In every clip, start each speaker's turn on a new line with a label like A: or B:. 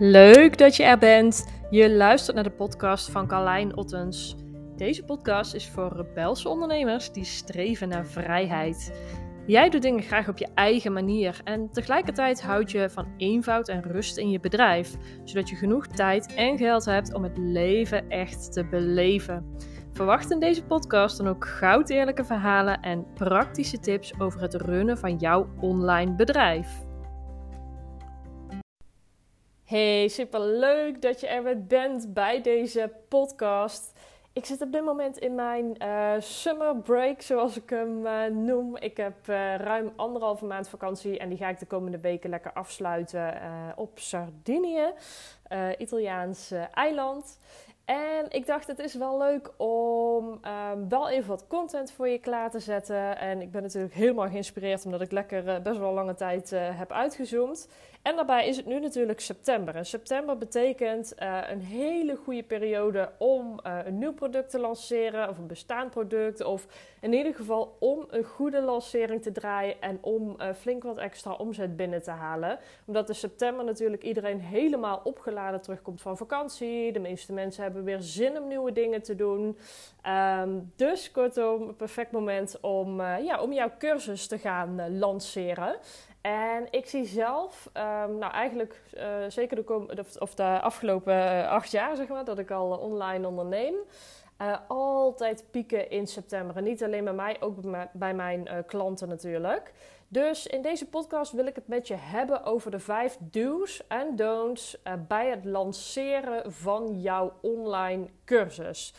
A: Leuk dat je er bent. Je luistert naar de podcast van Carlijn Ottens. Deze podcast is voor rebelse ondernemers die streven naar vrijheid. Jij doet dingen graag op je eigen manier en tegelijkertijd houd je van eenvoud en rust in je bedrijf, zodat je genoeg tijd en geld hebt om het leven echt te beleven. Verwacht in deze podcast dan ook goud eerlijke verhalen en praktische tips over het runnen van jouw online bedrijf. Hey, super leuk dat je er weer bent bij deze podcast. Ik zit op dit moment in mijn uh, summer break, zoals ik hem uh, noem. Ik heb uh, ruim anderhalve maand vakantie en die ga ik de komende weken lekker afsluiten op Sardinië, Italiaans eiland. En ik dacht, het is wel leuk om um, wel even wat content voor je klaar te zetten. En ik ben natuurlijk helemaal geïnspireerd omdat ik lekker best wel lange tijd heb uitgezoomd. En daarbij is het nu natuurlijk september. En september betekent uh, een hele goede periode om uh, een nieuw product te lanceren, of een bestaand product, of in ieder geval om een goede lancering te draaien en om uh, flink wat extra omzet binnen te halen. Omdat in september natuurlijk iedereen helemaal opgeladen terugkomt van vakantie. De meeste mensen hebben weer zin om nieuwe dingen te doen. Um, dus kortom, perfect moment om, ja, om jouw cursus te gaan lanceren. En ik zie zelf, um, nou eigenlijk uh, zeker de, of de afgelopen uh, acht jaar, zeg maar, dat ik al online onderneem. Uh, altijd pieken in september. Niet alleen bij mij, ook bij mijn klanten natuurlijk. Dus in deze podcast wil ik het met je hebben over de vijf do's en don'ts bij het lanceren van jouw online cursus.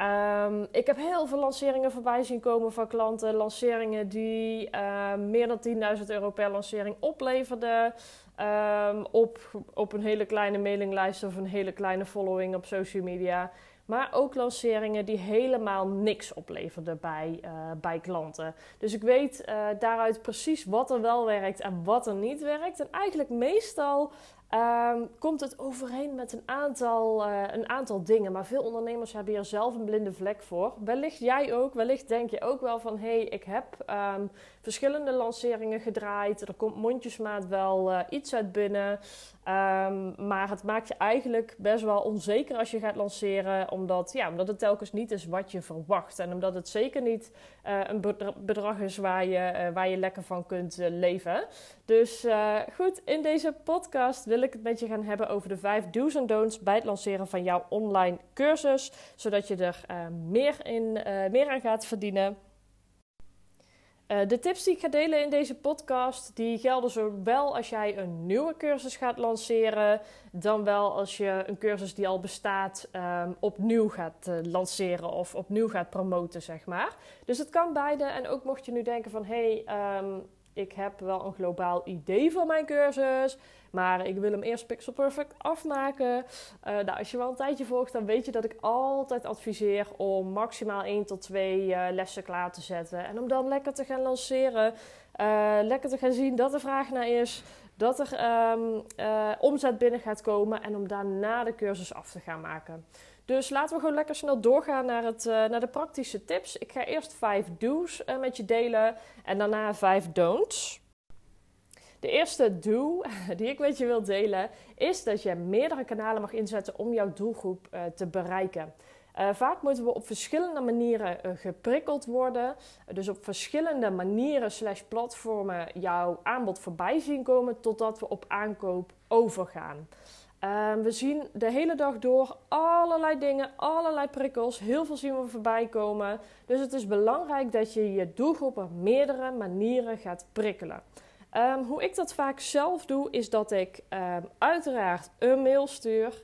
A: Um, ik heb heel veel lanceringen voorbij zien komen van klanten. Lanceringen die uh, meer dan 10.000 euro per lancering opleverden. Um, op, op een hele kleine mailinglijst of een hele kleine following op social media. Maar ook lanceringen die helemaal niks opleverden bij, uh, bij klanten. Dus ik weet uh, daaruit precies wat er wel werkt en wat er niet werkt. En eigenlijk meestal Um, komt het overeen met een aantal, uh, een aantal dingen. Maar veel ondernemers hebben hier zelf een blinde vlek voor. Wellicht jij ook. Wellicht denk je ook wel van... hé, hey, ik heb um, verschillende lanceringen gedraaid. Er komt mondjesmaat wel uh, iets uit binnen. Um, maar het maakt je eigenlijk best wel onzeker als je gaat lanceren. Omdat, ja, omdat het telkens niet is wat je verwacht. En omdat het zeker niet uh, een bedrag is waar je, waar je lekker van kunt leven. Dus goed, in deze podcast wil ik het met je gaan hebben over de vijf do's en don'ts bij het lanceren van jouw online cursus. Zodat je er uh, meer, in, uh, meer aan gaat verdienen. Uh, de tips die ik ga delen in deze podcast, die gelden zowel als jij een nieuwe cursus gaat lanceren, dan wel als je een cursus die al bestaat um, opnieuw gaat lanceren of opnieuw gaat promoten, zeg maar. Dus het kan beide. En ook mocht je nu denken van, hé, hey, um, ik heb wel een globaal idee van mijn cursus, maar ik wil hem eerst pixel perfect afmaken. Uh, nou, als je wel een tijdje volgt, dan weet je dat ik altijd adviseer om maximaal 1 tot 2 uh, lessen klaar te zetten. En om dan lekker te gaan lanceren, uh, lekker te gaan zien dat er vraag naar is, dat er um, omzet binnen gaat komen en om daarna de cursus af te gaan maken. Dus laten we gewoon lekker snel doorgaan naar, het, uh, naar de praktische tips. Ik ga eerst vijf do's uh, met je delen en daarna vijf don'ts. De eerste do die ik met je wil delen is dat je meerdere kanalen mag inzetten om jouw doelgroep uh, te bereiken. Vaak moeten we op verschillende manieren geprikkeld worden. dus op verschillende manieren slash platformen jouw aanbod voorbij zien komen totdat we op aankoop overgaan. Um, we zien de hele dag door allerlei dingen, allerlei prikkels. Heel veel zien we voorbij komen. Dus het is belangrijk dat je je doelgroep op meerdere manieren gaat prikkelen. Um, hoe ik dat vaak zelf doe, is dat ik um, uiteraard een mail stuur.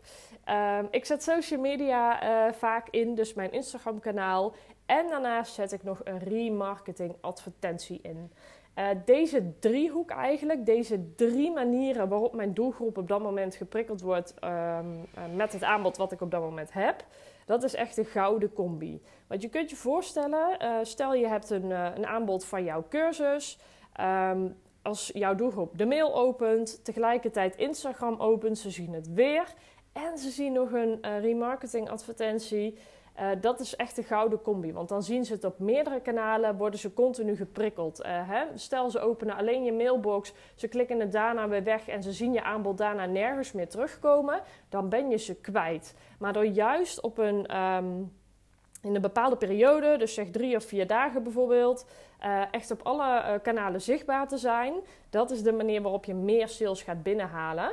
A: ik zet social media uh, vaak in, dus mijn Instagram kanaal. En daarnaast zet ik nog een remarketing advertentie in. Uh, deze driehoek eigenlijk, deze drie manieren waarop mijn doelgroep op dat moment geprikkeld wordt um, uh, met het aanbod wat ik op dat moment heb, dat is echt een gouden combi. Want je kunt je voorstellen, uh, stel je hebt een, een, aanbod van jouw cursus. Um, als jouw doelgroep de mail opent, tegelijkertijd Instagram opent, ze zien het weer en ze zien nog een remarketing advertentie Uh, dat is echt een gouden combi. Want dan zien ze het op meerdere kanalen, worden ze continu geprikkeld. Uh, hè? Stel ze openen alleen je mailbox, ze klikken het daarna weer weg en ze zien je aanbod daarna nergens meer terugkomen. Dan ben je ze kwijt. Maar door juist op een. Um, in een bepaalde periode, dus zeg drie of vier dagen bijvoorbeeld, uh, echt op alle kanalen zichtbaar te zijn. Dat is de manier waarop je meer sales gaat binnenhalen.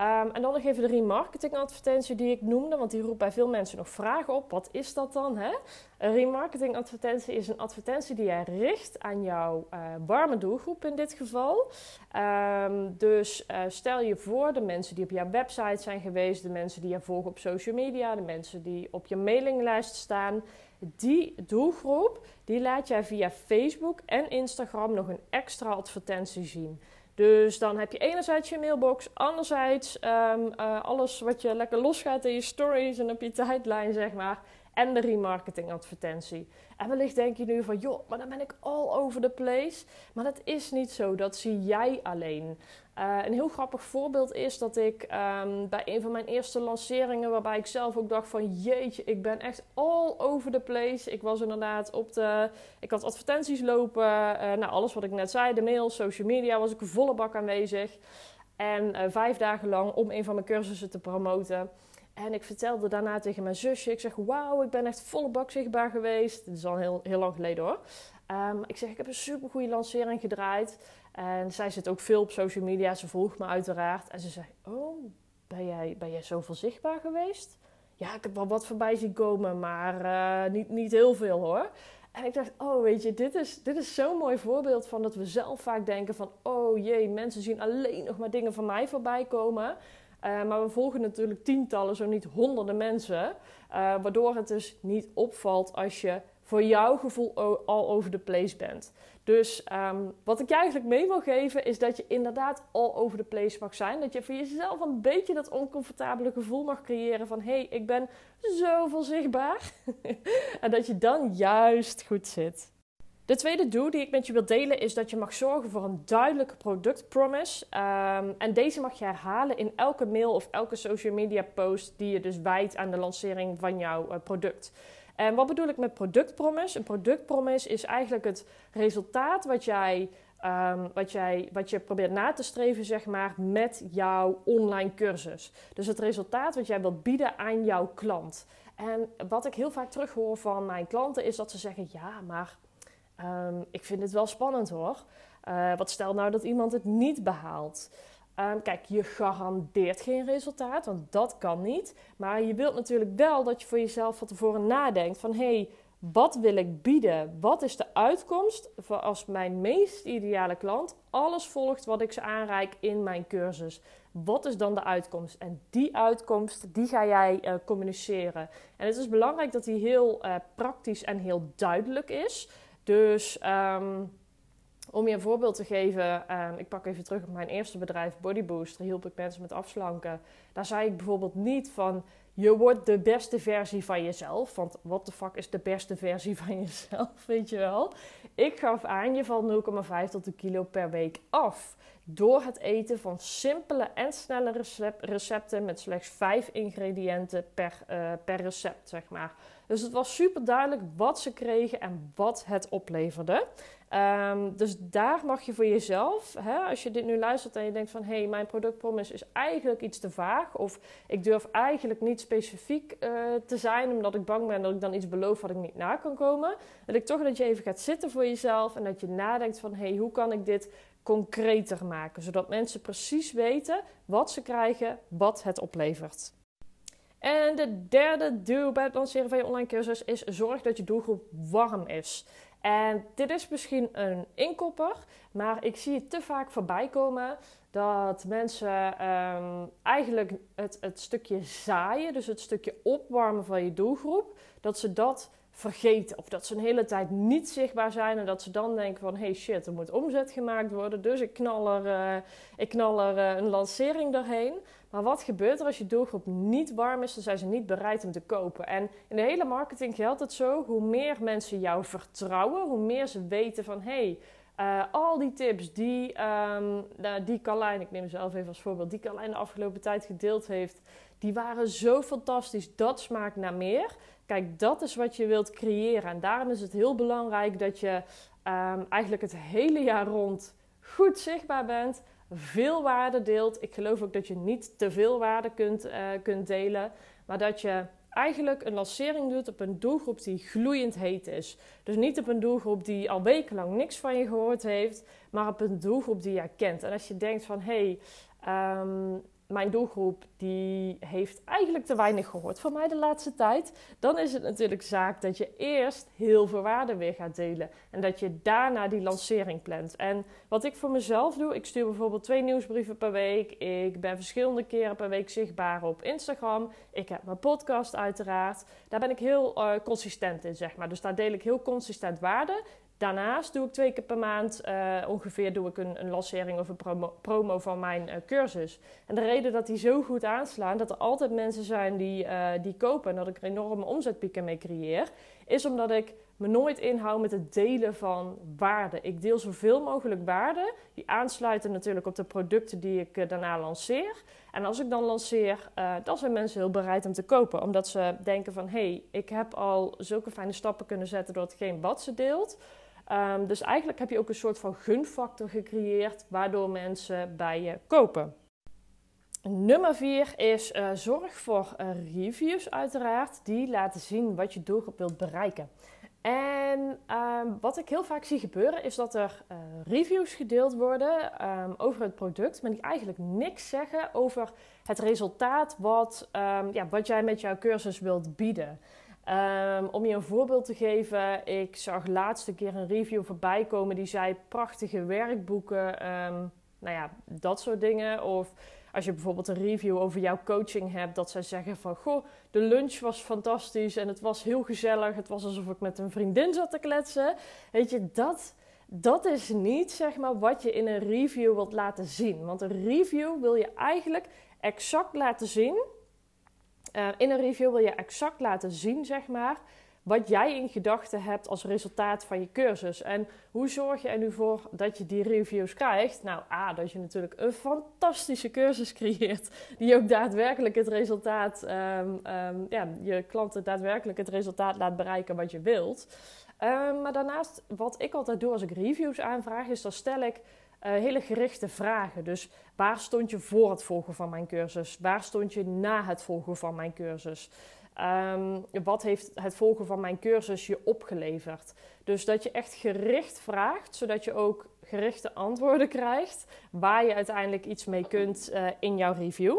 A: Um, en dan nog even de remarketing advertentie die ik noemde, want die roept bij veel mensen nog vragen op. Wat is dat dan? Hè? Een remarketing advertentie is een advertentie die jij richt aan jouw uh, warme doelgroep in dit geval. Um, dus uh, stel je voor de mensen die op jouw website zijn geweest, de mensen die je volgen op social media, de mensen die op je mailinglijst staan. Die doelgroep, die laat jij via Facebook en Instagram nog een extra advertentie zien. Dus dan heb je enerzijds je mailbox, anderzijds um, uh, alles wat je lekker losgaat in je stories en op je tijdlijn, zeg maar. En de remarketing advertentie. En wellicht denk je nu van, joh, maar dan ben ik all over the place. Maar dat is niet zo, dat zie jij alleen. Uh, een heel grappig voorbeeld is dat ik um, bij een van mijn eerste lanceringen, waarbij ik zelf ook dacht van jeetje, ik ben echt all over the place. Ik was inderdaad op de, ik had advertenties lopen, uh, nou alles wat ik net zei, de mail, social media, was ik volle bak aanwezig. En uh, vijf dagen lang om een van mijn cursussen te promoten. En ik vertelde daarna tegen mijn zusje, ik zeg wauw, ik ben echt volle bak zichtbaar geweest. Dit is al heel, heel lang geleden hoor. Um, ik zeg, ik heb een super goede lancering gedraaid. En zij zit ook veel op social media. Ze volgt me uiteraard. En ze zei: Oh, ben jij, ben jij zoveel zichtbaar geweest? Ja, ik heb wel wat voorbij zien komen, maar uh, niet, niet heel veel hoor. En ik dacht, oh weet je, dit is, dit is zo'n mooi voorbeeld van dat we zelf vaak denken van... oh jee, mensen zien alleen nog maar dingen van mij voorbij komen. Uh, maar we volgen natuurlijk tientallen, zo niet honderden mensen. Uh, waardoor het dus niet opvalt als je voor jouw gevoel al over de place bent. Dus um, wat ik je eigenlijk mee wil geven is dat je inderdaad all over the place mag zijn. Dat je voor jezelf een beetje dat oncomfortabele gevoel mag creëren van hé, hey, ik ben zoveel zichtbaar. en dat je dan juist goed zit. De tweede doel die ik met je wil delen is dat je mag zorgen voor een duidelijke productpromise. Um, en deze mag je herhalen in elke mail of elke social media post die je dus wijdt aan de lancering van jouw uh, product. En wat bedoel ik met productpromise? Een productpromise is eigenlijk het resultaat wat jij, um, wat, jij, wat je probeert na te streven, zeg maar, met jouw online cursus. Dus het resultaat wat jij wilt bieden aan jouw klant. En wat ik heel vaak terughoor van mijn klanten is dat ze zeggen: Ja, maar um, ik vind het wel spannend hoor. Uh, wat stel nou dat iemand het niet behaalt? Um, kijk, je garandeert geen resultaat, want dat kan niet. Maar je wilt natuurlijk wel dat je voor jezelf van tevoren nadenkt van... hey, wat wil ik bieden? Wat is de uitkomst als mijn meest ideale klant alles volgt wat ik ze aanreik in mijn cursus? Wat is dan de uitkomst? En die uitkomst, die ga jij uh, communiceren. En het is belangrijk dat die heel uh, praktisch en heel duidelijk is. Dus... Um, om je een voorbeeld te geven, um, ik pak even terug op mijn eerste bedrijf, Body Boost. Daar hielp ik mensen met afslanken. Daar zei ik bijvoorbeeld niet van, je wordt de beste versie van jezelf. Want wat de fuck is de beste versie van jezelf, weet je wel? Ik gaf aan, je valt 0,5 tot een kilo per week af. Door het eten van simpele en snelle recepten met slechts 5 ingrediënten per, uh, per recept, zeg maar. Dus het was super duidelijk wat ze kregen en wat het opleverde. Um, dus daar mag je voor jezelf, hè, als je dit nu luistert en je denkt van hé, hey, mijn productpromise is eigenlijk iets te vaag. Of ik durf eigenlijk niet specifiek uh, te zijn, omdat ik bang ben dat ik dan iets beloof wat ik niet na kan komen. Dat ik toch dat je even gaat zitten voor jezelf en dat je nadenkt van hé, hey, hoe kan ik dit concreter maken? Zodat mensen precies weten wat ze krijgen, wat het oplevert. En de derde doel bij het lanceren van je online cursus is zorg dat je doelgroep warm is. En dit is misschien een inkopper, maar ik zie het te vaak voorbij komen dat mensen um, eigenlijk het, het stukje zaaien, dus het stukje opwarmen van je doelgroep, dat ze dat vergeten. Of dat ze een hele tijd niet zichtbaar zijn en dat ze dan denken van... hey shit, er moet omzet gemaakt worden, dus ik knal er, uh, ik uh, een lancering doorheen. Maar wat gebeurt er als je doelgroep niet warm is? Dan zijn ze niet bereid om te kopen. En in de hele marketing geldt het zo. Hoe meer mensen jou vertrouwen, hoe meer ze weten van... hey, al die tips die, um, die Carlijn, ik neem mezelf even als voorbeeld, die Carlijn de afgelopen tijd gedeeld heeft, die waren zo fantastisch. Dat smaakt naar meer. Kijk, dat is wat je wilt creëren. En daarom is het heel belangrijk dat je um, eigenlijk het hele jaar rond goed zichtbaar bent, veel waarde deelt. Ik geloof ook dat je niet te veel waarde kunt, uh, kunt delen, maar dat je eigenlijk een lancering doet op een doelgroep die gloeiend heet is. Dus niet op een doelgroep die al wekenlang niks van je gehoord heeft, maar op een doelgroep die jij kent. En als je denkt van hé, hey, um, mijn doelgroep die heeft eigenlijk te weinig gehoord van mij de laatste tijd. Dan is het natuurlijk zaak dat je eerst heel veel waarde weer gaat delen. En dat je daarna die lancering plant. En wat ik voor mezelf doe, ik stuur bijvoorbeeld twee nieuwsbrieven per week. Ik ben verschillende keren per week zichtbaar op Instagram. Ik heb mijn podcast uiteraard. Daar ben ik heel uh, consistent in, zeg maar. Dus daar deel ik heel consistent waarde. Daarnaast doe ik twee keer per maand uh, ongeveer doe ik een, een, lancering of een promo, van mijn uh, cursus. En de reden dat die zo goed aanslaan, dat er altijd mensen zijn die, uh, die kopen en dat ik er enorme omzetpieken mee creëer, is omdat ik me nooit inhoud met het delen van waarde. Ik deel zoveel mogelijk waarde, die aansluiten natuurlijk op de producten die ik daarna lanceer. En als ik dan lanceer, dan zijn mensen heel bereid om te kopen, omdat ze denken van hé, hey, ik heb al zulke fijne stappen kunnen zetten door hetgeen wat ze deelt. Um, dus eigenlijk heb je ook een soort van gunfactor gecreëerd waardoor mensen bij je kopen. Nummer 4 is uh, zorg voor uh, reviews uiteraard die laten zien wat je doelgroep wilt bereiken. En um, wat ik heel vaak zie gebeuren is dat er uh, reviews gedeeld worden um, over het product, maar die eigenlijk niks zeggen over het resultaat wat, ja, wat jij met jouw cursus wilt bieden. Um, om je een voorbeeld te geven, ik zag laatste keer een review voorbij komen die zei prachtige werkboeken, um, nou ja, dat soort dingen. Of als je bijvoorbeeld een review over jouw coaching hebt, dat zij zeggen van goh, de lunch was fantastisch en het was heel gezellig. Het was alsof ik met een vriendin zat te kletsen. Weet je, dat, dat is niet zeg maar wat je in een review wilt laten zien. Want een review wil je eigenlijk exact laten zien uh, in een review wil je exact laten zien, zeg maar, wat jij in gedachten hebt als resultaat van je cursus. En hoe zorg je er nu voor dat je die reviews krijgt? Nou, A, dat je natuurlijk een fantastische cursus creëert, die ook daadwerkelijk het resultaat, um, um, ja, je klanten daadwerkelijk het resultaat laat bereiken wat je wilt. Um, maar daarnaast, wat ik altijd doe als ik reviews aanvraag, is dan stel ik uh, hele gerichte vragen. Dus waar stond je voor het volgen van mijn cursus? Waar stond je na het volgen van mijn cursus? Um, wat heeft het volgen van mijn cursus je opgeleverd? Dus dat je echt gericht vraagt, zodat je ook gerichte antwoorden krijgt waar je uiteindelijk iets mee kunt uh, in jouw review.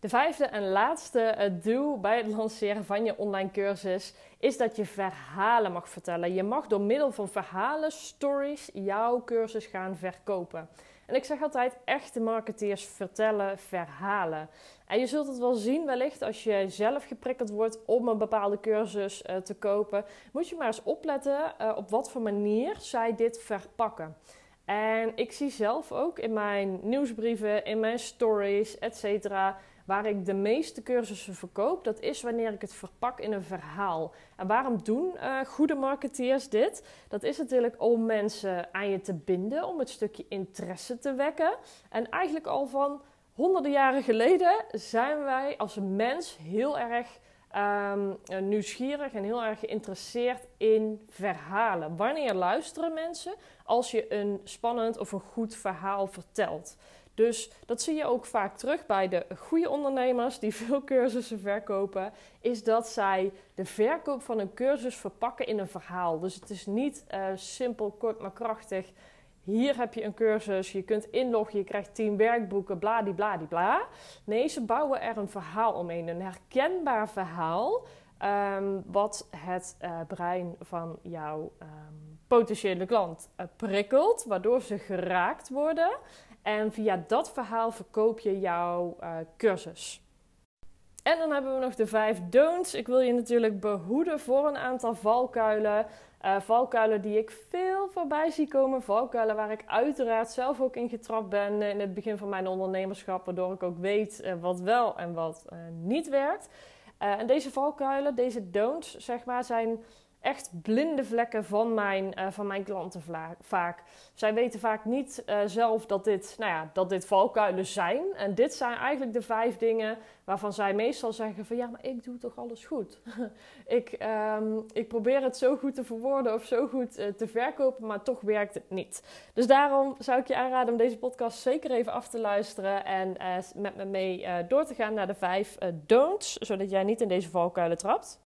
A: De vijfde en laatste doel bij het lanceren van je online cursus is dat je verhalen mag vertellen. Je mag door middel van verhalen, stories, jouw cursus gaan verkopen. En ik zeg altijd, echte marketeers vertellen verhalen. En je zult het wel zien wellicht als je zelf geprikkeld wordt om een bepaalde cursus uh, te kopen. Moet je maar eens opletten uh, op wat voor manier zij dit verpakken. En ik zie zelf ook in mijn nieuwsbrieven, in mijn stories, etc waar ik de meeste cursussen verkoop, dat is wanneer ik het verpak in een verhaal. En waarom doen uh, goede marketeers dit? Dat is natuurlijk om mensen aan je te binden, om het stukje interesse te wekken. En eigenlijk al van honderden jaren geleden zijn wij als mens heel erg um, nieuwsgierig en heel erg geïnteresseerd in verhalen. Wanneer luisteren mensen als je een spannend of een goed verhaal vertelt? Dus dat zie je ook vaak terug bij de goede ondernemers die veel cursussen verkopen, is dat zij de verkoop van een cursus verpakken in een verhaal. Dus het is niet uh, simpel, kort maar krachtig. Hier heb je een cursus, je kunt inloggen, je krijgt 10 werkboeken, bla. Nee, ze bouwen er een verhaal omheen, een herkenbaar verhaal, um, wat het uh, brein van jouw um, potentiële klant uh, prikkelt, waardoor ze geraakt worden. En via dat verhaal verkoop je jouw uh, cursus. En dan hebben we nog de vijf don'ts. Ik wil je natuurlijk behoeden voor een aantal valkuilen. Uh, valkuilen die ik veel voorbij zie komen. Valkuilen waar ik uiteraard zelf ook in getrapt ben in het begin van mijn ondernemerschap. Waardoor ik ook weet wat wel en wat niet werkt. en deze valkuilen, deze don'ts, zeg maar, zijn echt blinde vlekken van mijn, uh, van mijn klanten vaak. Zij weten vaak niet uh, zelf dat dit, nou ja, dat dit valkuilen zijn. En dit zijn eigenlijk de vijf dingen waarvan zij meestal zeggen van ja, maar ik doe toch alles goed. ik, um, ik probeer het zo goed te verwoorden of zo goed uh, te verkopen, maar toch werkt het niet. Dus daarom zou ik je aanraden om deze podcast zeker even af te luisteren en met me mee door te gaan naar de vijf don'ts, zodat jij niet in deze valkuilen trapt.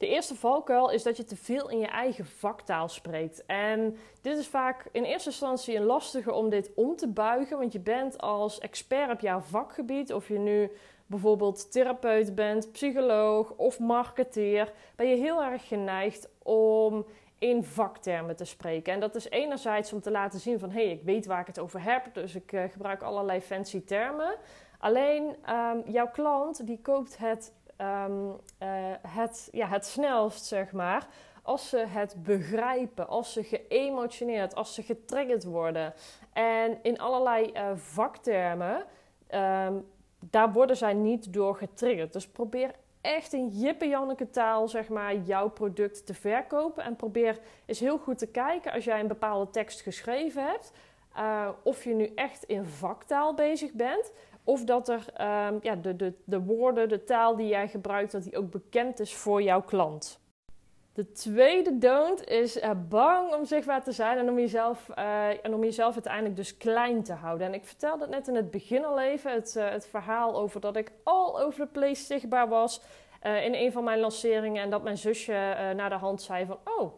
A: De eerste valkuil is dat je te veel in je eigen vaktaal spreekt. En dit is vaak in eerste instantie een lastige om dit om te buigen, want je bent als expert op jouw vakgebied, of je nu bijvoorbeeld therapeut bent, psycholoog of marketeer, ben je heel erg geneigd om in vaktermen te spreken. En dat is enerzijds om te laten zien van hé, hey, ik weet waar ik het over heb, dus ik uh, gebruik allerlei fancy termen. Alleen um, jouw klant die koopt het um, uh, het, ja, het snelst, zeg maar. Als ze het begrijpen, als ze geëmotioneerd, als ze getriggerd worden. En in allerlei uh, vaktermen, um, daar worden zij niet door getriggerd. Dus probeer echt in jippe taal, zeg maar, jouw product te verkopen. En probeer eens heel goed te kijken als jij een bepaalde tekst geschreven hebt. Uh, of je nu echt in vaktaal bezig bent. Of dat er um, ja, de, de, de woorden, de taal die jij gebruikt, dat die ook bekend is voor jouw klant. De tweede don't is uh, bang om zichtbaar te zijn en om, jezelf, uh, en om jezelf uiteindelijk dus klein te houden. En ik vertelde het net in het begin al even, het, uh, het verhaal over dat ik all over the place zichtbaar was in een van mijn lanceringen. En dat mijn zusje naar de hand zei van, oh,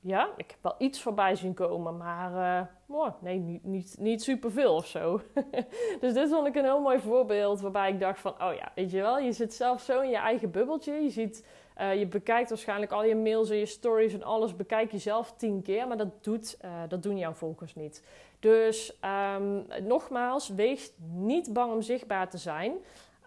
A: ja, ik heb wel iets voorbij zien komen, maar uh, nee, niet, niet, niet superveel of zo. dus dit vond ik een heel mooi voorbeeld waarbij ik dacht van, oh ja, weet je wel, je zit zelf zo in je eigen bubbeltje. Je ziet, uh, je bekijkt waarschijnlijk al je mails en je stories en alles, bekijk je zelf tien keer, maar dat, doet, uh, dat doen jouw volgers niet. Dus um, nogmaals, wees niet bang om zichtbaar te zijn.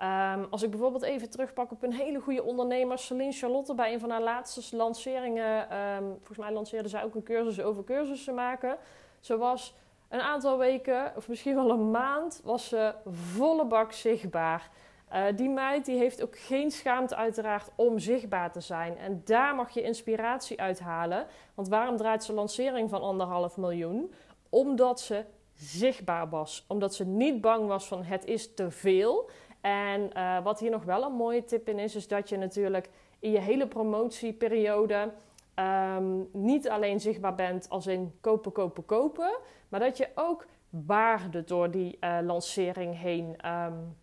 A: Um, als ik bijvoorbeeld even terugpak op een hele goede ondernemer, Celine Charlotte, bij een van haar laatste lanceringen. Um, volgens mij lanceerde zij ook een cursus over cursussen maken. Ze was een aantal weken, of misschien wel een maand, was ze volle bak zichtbaar. Uh, die meid die heeft ook geen schaamte uiteraard om zichtbaar te zijn. En daar mag je inspiratie uithalen. Want waarom draait ze lancering van anderhalf miljoen? Omdat ze zichtbaar was. Omdat ze niet bang was van het is te veel. En uh, wat hier nog wel een mooie tip in is, is dat je natuurlijk in je hele promotieperiode um, niet alleen zichtbaar bent als in kopen, kopen, kopen, maar dat je ook waarde door die uh, lancering heen, um,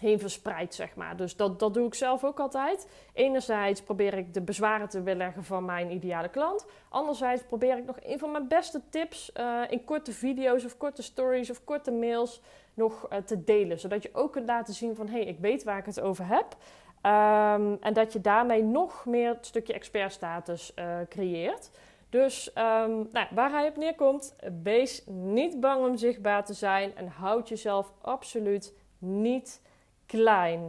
A: heen verspreidt, zeg maar. Dus dat, dat doe ik zelf ook altijd. Enerzijds probeer ik de bezwaren te weerleggen van mijn ideale klant. Anderzijds probeer ik nog een van mijn beste tips uh, in korte video's of korte stories of korte mails nog uh, te delen. Zodat je ook kunt laten zien van, hé, hey, ik weet waar ik het over heb. Um, en dat je daarmee nog meer het stukje expertstatus uh, creëert. Dus um, nou, waar hij op neerkomt, wees niet bang om zichtbaar te zijn en houd jezelf absoluut niet klein.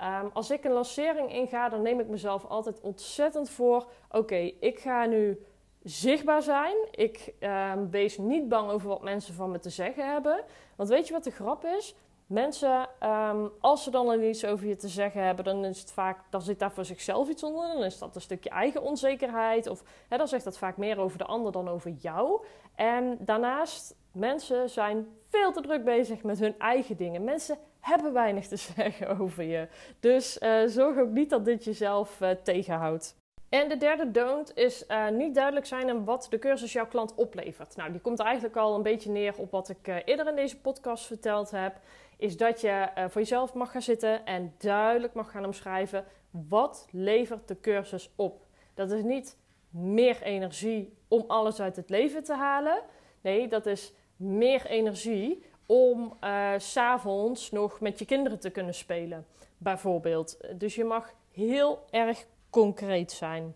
A: Um, als ik een lancering inga, dan neem ik mezelf altijd ontzettend voor. Oké, ik ga nu zichtbaar zijn. Ik um, wees niet bang over wat mensen van me te zeggen hebben. Want weet je wat de grap is? Mensen, um, als ze dan iets over je te zeggen hebben, dan is het vaak, dan zit daar voor zichzelf iets onder. Dan is dat een stukje eigen onzekerheid. Of hè, dan zegt dat vaak meer over de ander dan over jou. En daarnaast, mensen zijn veel te druk bezig met hun eigen dingen. Mensen hebben weinig te zeggen over je. Dus uh, zorg ook niet dat dit jezelf uh, tegenhoudt. En de derde don't is uh, niet duidelijk zijn en wat de cursus jouw klant oplevert. Nou, die komt eigenlijk al een beetje neer op wat ik uh, eerder in deze podcast verteld heb. Is dat je uh, voor jezelf mag gaan zitten en duidelijk mag gaan omschrijven wat levert de cursus op. Dat is niet meer energie om alles uit het leven te halen. Nee, dat is meer energie om s s'avonds nog met je kinderen te kunnen spelen, bijvoorbeeld. Dus je mag heel erg concreet zijn.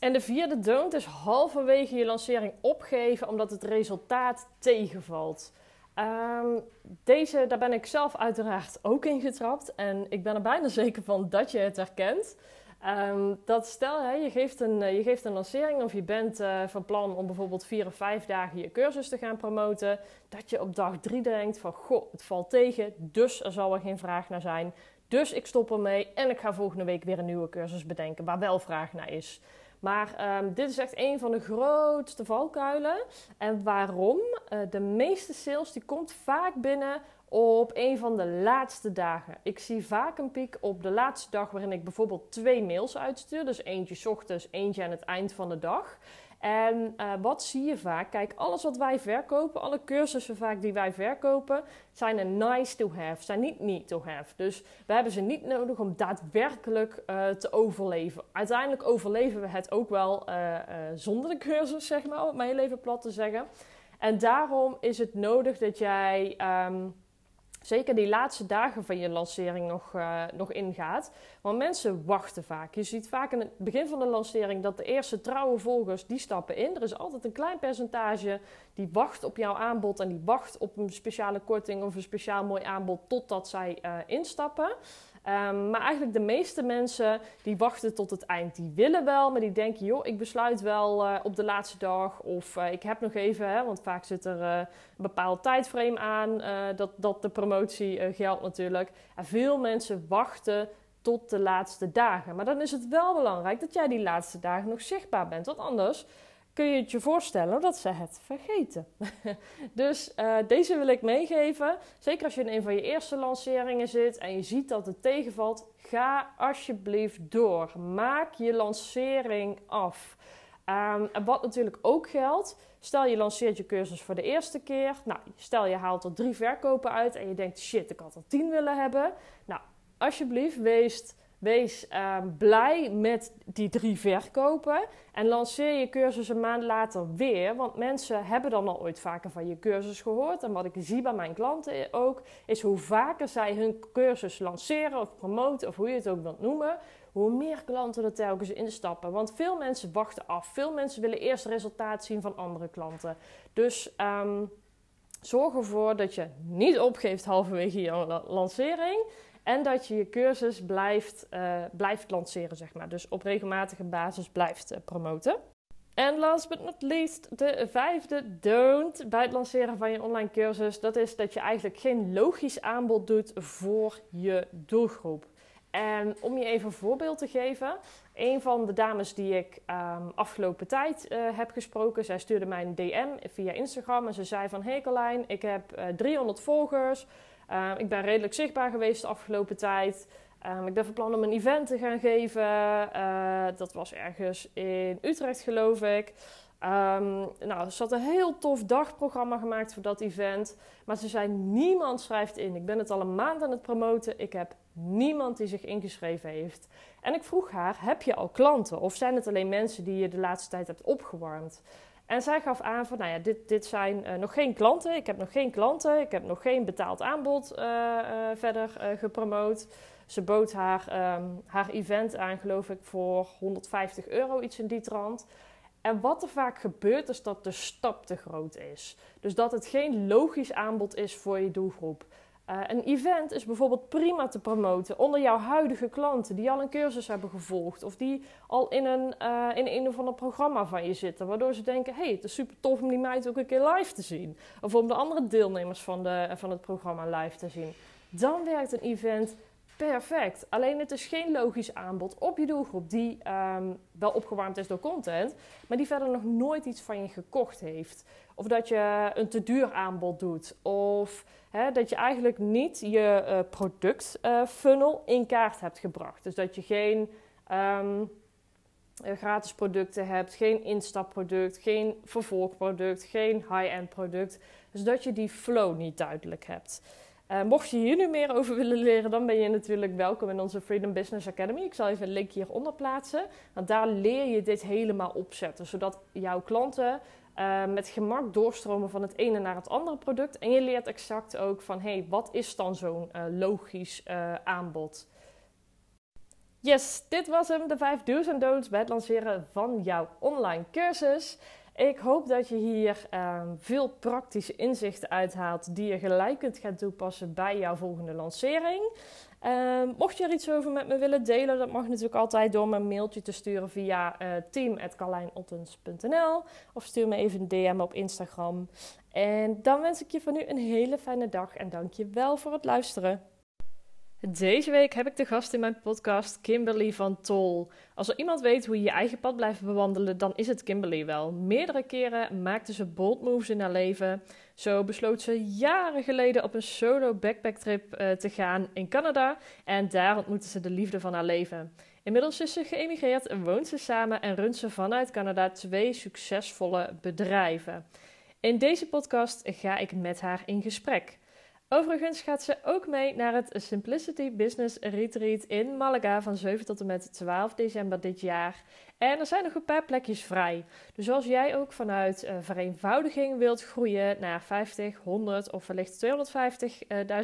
A: En de vierde don't is halverwege je lancering opgeven omdat het resultaat tegenvalt. Um, deze, daar ben ik zelf uiteraard ook in getrapt. En ik ben er bijna zeker van dat je het herkent. Um, dat stel, hè, je, geeft een, eh, je geeft een lancering of je bent uh, van plan om bijvoorbeeld vier of vijf dagen je cursus te gaan promoten. Dat je op dag drie denkt van, goh, het valt tegen, dus er zal er geen vraag naar zijn. Dus ik stop ermee en ik ga volgende week weer een nieuwe cursus bedenken waar wel vraag naar is. Maar ehm, dit is echt een van de grootste valkuilen. En waarom? Uh, de meeste sales die komt vaak binnen op een van de laatste dagen. Ik zie vaak een piek op de laatste dag waarin ik bijvoorbeeld twee mails uitstuur. Dus eentje ochtends, eentje aan het eind van de dag. En uh, wat zie je vaak? Kijk, alles wat wij verkopen, alle cursussen vaak die wij verkopen, zijn een nice to have, zijn niet need to have. Dus we hebben ze niet nodig om daadwerkelijk uh, te overleven. Uiteindelijk overleven we het ook wel uh, zonder de cursus, zeg maar, om mijn leven plat te zeggen. En daarom is het nodig dat jij. Um, zeker die laatste dagen van je lancering nog, uh, nog ingaat. Want mensen wachten vaak. Je ziet vaak in het begin van de lancering dat de eerste trouwe volgers die stappen in. Er is altijd een klein percentage die wacht op jouw aanbod en die wacht op een speciale korting of een speciaal mooi aanbod totdat zij uh, instappen. Um, maar eigenlijk de meeste mensen die wachten tot het eind. Die willen wel, maar die denken, joh, ik besluit wel uh, op de laatste dag. Of uh, ik heb nog even, hè, want vaak zit er uh, een bepaald tijdframe aan dat, dat de promotie geldt natuurlijk. En veel mensen wachten tot de laatste dagen. Maar dan is het wel belangrijk dat jij die laatste dagen nog zichtbaar bent. Want anders kun je het je voorstellen dat ze het vergeten. dus uh, deze wil ik meegeven. Zeker als je in een van je eerste lanceringen zit en je ziet dat het tegenvalt, ga alsjeblieft door. Maak je lancering af. Um, en wat natuurlijk ook geldt, stel je lanceert je cursus voor de eerste keer. Nou, stel je haalt er drie verkopen uit en je denkt, shit, ik had er tien willen hebben. Nou, alsjeblieft, wees Wees uh, blij met die drie verkopen en lanceer je cursus een maand later weer. Want mensen hebben dan al ooit vaker van je cursus gehoord. En wat ik zie bij mijn klanten ook, is hoe vaker zij hun cursus lanceren of promoten, of hoe je het ook wilt noemen, hoe meer klanten er telkens instappen. Want veel mensen wachten af. Veel mensen willen eerst resultaat zien van andere klanten. Dus um, zorg ervoor dat je niet opgeeft halverwege je lancering. En dat je je cursus blijft, uh, blijft lanceren, zeg maar. Dus op regelmatige basis blijft uh, promoten. En last but not least, de vijfde don't bij het lanceren van je online cursus. Dat is dat je eigenlijk geen logisch aanbod doet voor je doelgroep. En om je even een voorbeeld te geven. Een van de dames die ik um, afgelopen tijd uh, heb gesproken, zij stuurde mij een DM via Instagram. En ze zei van, hey Carlijn, ik heb uh, 300 volgers. Uh, ik ben redelijk zichtbaar geweest de afgelopen tijd. Um, ik ben van plan om een event te gaan geven. Uh, dat was ergens in Utrecht, geloof ik. Um, nou, ze had een heel tof dagprogramma gemaakt voor dat event. Maar ze zei: niemand schrijft in. Ik ben het al een maand aan het promoten. Ik heb niemand die zich ingeschreven heeft. En ik vroeg haar: heb je al klanten? Of zijn het alleen mensen die je de laatste tijd hebt opgewarmd? En zij gaf aan van, nou ja, dit, dit zijn uh, nog geen klanten. Ik heb nog geen klanten. Ik heb nog geen betaald aanbod uh, uh, verder gepromoot. Ze bood haar, um, haar event aan, geloof ik, voor 150 euro, iets in die trant. En wat er vaak gebeurt, is dat de stap te groot is. Dus dat het geen logisch aanbod is voor je doelgroep. Uh, een event is bijvoorbeeld prima te promoten onder jouw huidige klanten die al een cursus hebben gevolgd of die al in een, uh, in een of ander programma van je zitten, waardoor ze denken: hey, het is super tof om die meid ook een keer live te zien. Of om de andere deelnemers van, de, van het programma live te zien. Dan werkt een event perfect. Alleen het is geen logisch aanbod op je doelgroep die um, wel opgewarmd is door content, maar die verder nog nooit iets van je gekocht heeft. Of dat je een te duur aanbod doet. Of hè, dat je eigenlijk niet je uh, productfunnel uh, in kaart hebt gebracht. Dus dat je geen um, gratis producten hebt, geen instapproduct, geen vervolgproduct, geen high-end product. Dus dat je die flow niet duidelijk hebt. Uh, mocht je hier nu meer over willen leren, dan ben je natuurlijk welkom in onze Freedom Business Academy. Ik zal even een link hieronder plaatsen. Want daar leer je dit helemaal opzetten, zodat jouw klanten uh, met gemak doorstromen van het ene naar het andere product. En je leert exact ook van, hey, wat is dan zo'n uh, logisch aanbod? Yes, dit was hem, de 5 do's en don'ts bij het lanceren van jouw online cursus. Ik hoop dat je hier uh, veel praktische inzichten uithaalt die je gelijk kunt gaan toepassen bij jouw volgende lancering. Uh, mocht je er iets over met me willen delen, dat mag natuurlijk altijd door me een mailtje te sturen via uh, of stuur me even een DM op Instagram. En dan wens ik je van nu een hele fijne dag en dank je wel voor het luisteren. Deze week heb ik de gast in mijn podcast Kimberly van Tol. Als er iemand weet hoe je je eigen pad blijft bewandelen, dan is het Kimberly wel. Meerdere keren maakte ze bold moves in haar leven. Zo besloot ze jaren geleden op een solo backpacktrip uh, te gaan in Canada en daar ontmoette ze de liefde van haar leven. Inmiddels is ze geëmigreerd en woont ze samen en runt ze vanuit Canada twee succesvolle bedrijven. In deze podcast ga ik met haar in gesprek. Overigens gaat ze ook mee naar het Simplicity Business Retreat in Malaga van 7 tot en met 12 december dit jaar. En er zijn nog een paar plekjes vrij. Dus als jij ook vanuit uh, vereenvoudiging wilt groeien naar 50, 100 of wellicht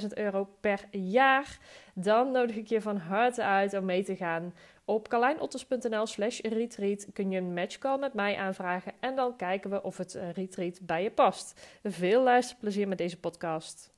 A: 250.000 euro per jaar, dan nodig ik je van harte uit om mee te gaan. Op carlijnotters.nl slash retreat kun je een matchcall met mij aanvragen en dan kijken we of het retreat bij je past. Veel luisterplezier met deze podcast.